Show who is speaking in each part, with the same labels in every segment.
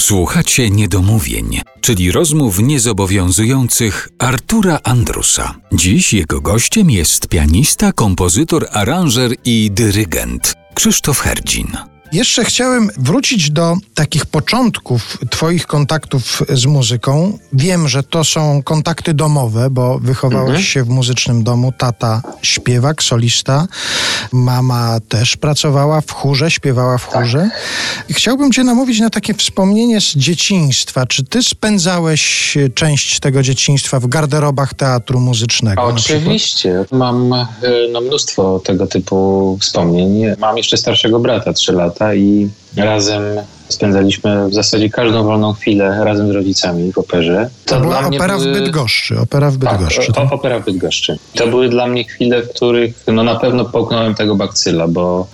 Speaker 1: Słuchacie niedomówień, czyli rozmów niezobowiązujących Artura Andrusa. Dziś jego gościem jest pianista, kompozytor, aranżer i dyrygent Krzysztof Herdzin.
Speaker 2: Jeszcze chciałem wrócić do takich początków Twoich kontaktów z muzyką. Wiem, że to są kontakty domowe, bo wychowałeś
Speaker 3: Mhm.
Speaker 2: się w muzycznym domu. Tata śpiewak, solista. Mama też pracowała w chórze, śpiewała w
Speaker 3: Tak.
Speaker 2: chórze. I Chciałbym Cię namówić na takie wspomnienie z dzieciństwa. Czy Ty spędzałeś część tego dzieciństwa w garderobach teatru muzycznego?
Speaker 3: Oczywiście. Mam e, no, mnóstwo tego typu wspomnień. Mam jeszcze starszego brata, 3 lata i razem spędzaliśmy w zasadzie każdą wolną chwilę razem z rodzicami w operze.
Speaker 2: To była
Speaker 3: dla mnie
Speaker 2: opera w
Speaker 3: były-
Speaker 2: Bydgoszczy. Opera w Bydgoszczy.
Speaker 3: Tak,
Speaker 2: tak?
Speaker 3: o, opera w Bydgoszczy. To były dla mnie chwile, w których no, na pewno połknąłem tego bakcyla, bo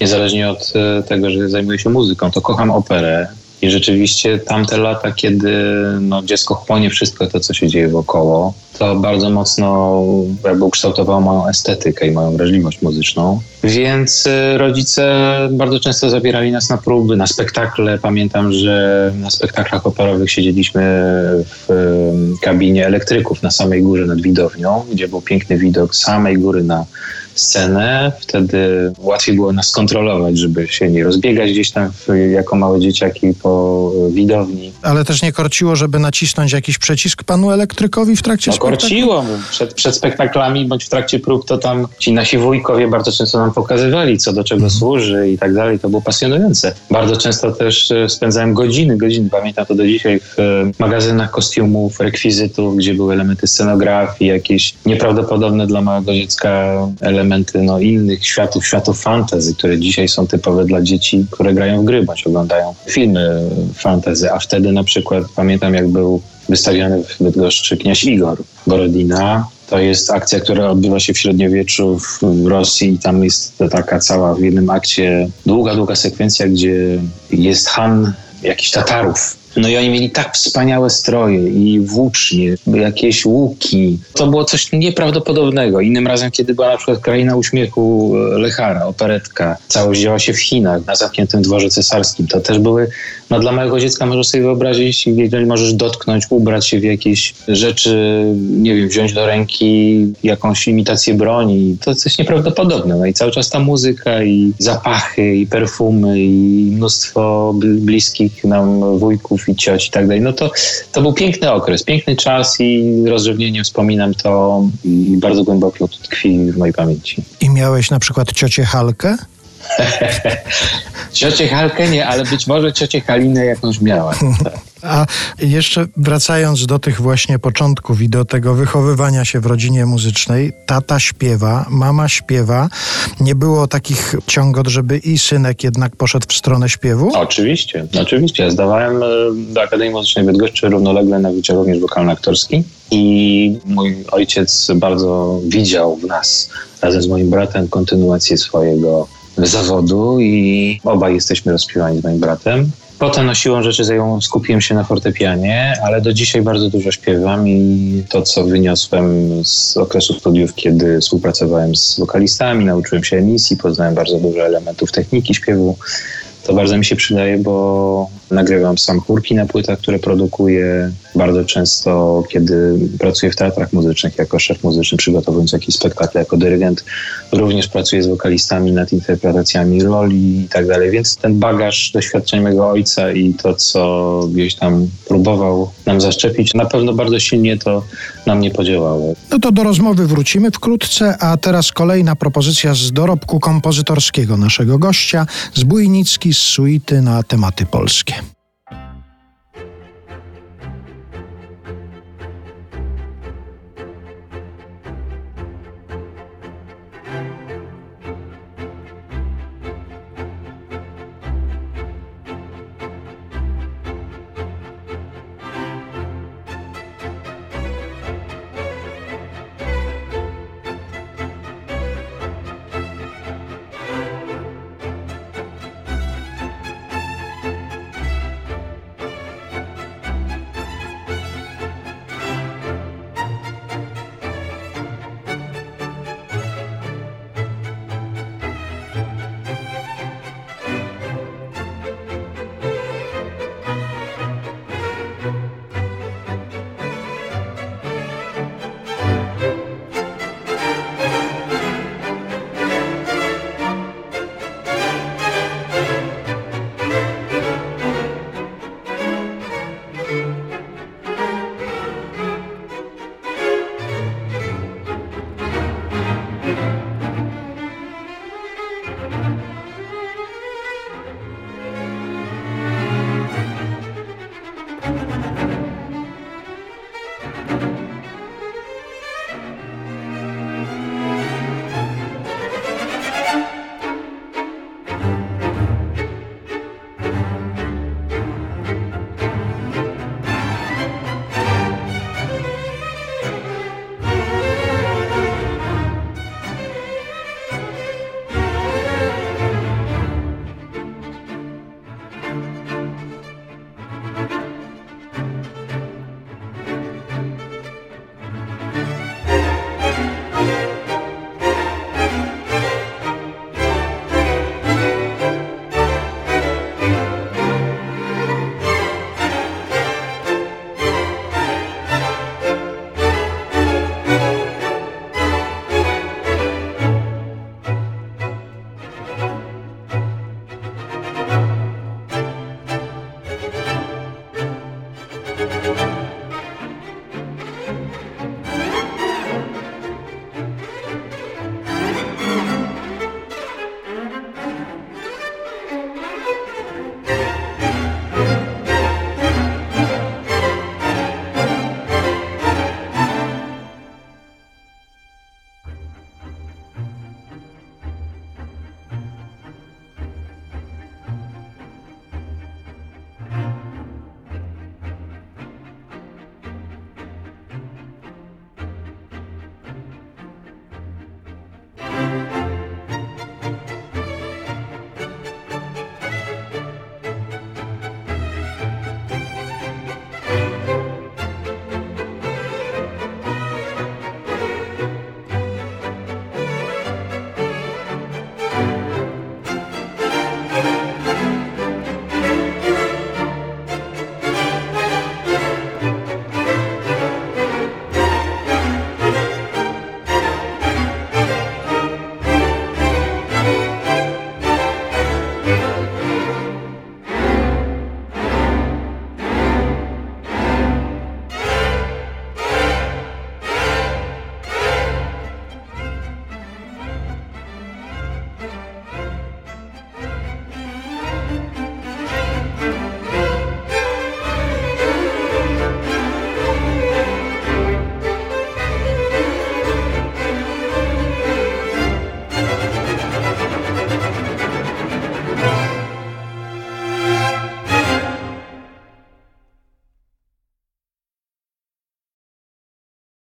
Speaker 3: niezależnie od e, tego, że zajmuję się muzyką, to kocham operę. I rzeczywiście tamte lata, kiedy no, dziecko chłonie wszystko to, co się dzieje wokoło, to bardzo mocno jakby ukształtowało moją estetykę i moją wrażliwość muzyczną. Więc e, rodzice bardzo często zabierali nas na próby, na spektakle. Pamiętam, że na spektaklach operowych siedzieliśmy w em, kabinie elektryków na samej górze nad widownią, gdzie był piękny widok samej góry na scenę. Wtedy łatwiej było nas kontrolować, żeby się nie rozbiegać gdzieś tam jako małe dzieciaki po widowni.
Speaker 2: Ale też nie korciło, żeby nacisnąć jakiś przycisk panu elektrykowi w trakcie
Speaker 3: No
Speaker 2: spektaklu?
Speaker 3: korciło mu. Przed, przed spektaklami bądź w trakcie prób to tam ci nasi wujkowie bardzo często nam pokazywali, co do czego służy i tak dalej. To było pasjonujące. Bardzo często też e, spędzałem godziny, godziny. Pamiętam to do dzisiaj w e, magazynach kostiumów, rekwizytów, gdzie były elementy scenografii, jakieś nieprawdopodobne dla małego dziecka elementy no, innych światów, światów fantazy, które dzisiaj są typowe dla dzieci, które grają w gry bądź oglądają filmy fantazy. A wtedy na przykład pamiętam, jak był wystawiony w Bydgoszczy kniaź Igor Borodina. To jest akcja, która odbywa się w średniowieczu w, w Rosji i tam jest to taka cała w jednym akcie długa, długa sekwencja, gdzie jest Han jakichś Tatarów. No i oni mieli tak wspaniałe stroje i włócznie, jakieś łuki. To było coś nieprawdopodobnego. Innym razem, kiedy była na przykład Kraina Uśmiechu e, Lechara, operetka, całość działa się w Chinach, na zamkniętym dworze cesarskim. To też były, no dla małego dziecka możesz sobie wyobrazić, jeżeli możesz dotknąć, ubrać się w jakieś rzeczy, nie wiem, wziąć do ręki jakąś imitację broni. To coś nieprawdopodobne. No i cały czas ta muzyka i zapachy i perfumy i mnóstwo bl- bliskich nam wujków i cioci i tak dalej. No to, to był piękny okres, piękny czas i rozrzewnienie wspominam to i bardzo głęboko to tkwi w mojej pamięci.
Speaker 2: I miałeś na przykład ciocię Halkę?
Speaker 3: Ciocię Halkę nie, ale być może ciocię Halinę jakąś miała.
Speaker 2: A jeszcze wracając do tych właśnie początków i do tego wychowywania się w rodzinie muzycznej, tata śpiewa, mama śpiewa. Nie było takich ciągot, żeby i synek jednak poszedł w stronę śpiewu?
Speaker 3: Oczywiście, oczywiście. Zdawałem e, do Akademii Muzycznej Bydgoszczy równolegle na Wydział również wokalno-aktorski i mój ojciec bardzo widział w nas razem z moim bratem kontynuację swojego zawodu i obaj jesteśmy rozśpiewani z moim bratem. Potem no, siłą rzeczy skupiłem się na fortepianie, ale do dzisiaj bardzo dużo śpiewam i to, co wyniosłem z okresu studiów, kiedy współpracowałem z wokalistami, nauczyłem się emisji, poznałem bardzo dużo elementów techniki śpiewu, to bardzo mi się przydaje, bo nagrywam sam chórki na płytach, które produkuję. Bardzo często, kiedy pracuję w teatrach muzycznych jako szef muzyczny, przygotowując jakieś spektakle jako dyrygent, również pracuję z wokalistami nad interpretacjami roli i tak dalej. Więc ten bagaż doświadczeń mego ojca i to, co gdzieś tam próbował nam zaszczepić, na pewno bardzo silnie to na mnie podziałało.
Speaker 2: No to do rozmowy wrócimy wkrótce, a teraz kolejna propozycja z dorobku kompozytorskiego naszego gościa, z Bujnicki z suity na tematy polskie.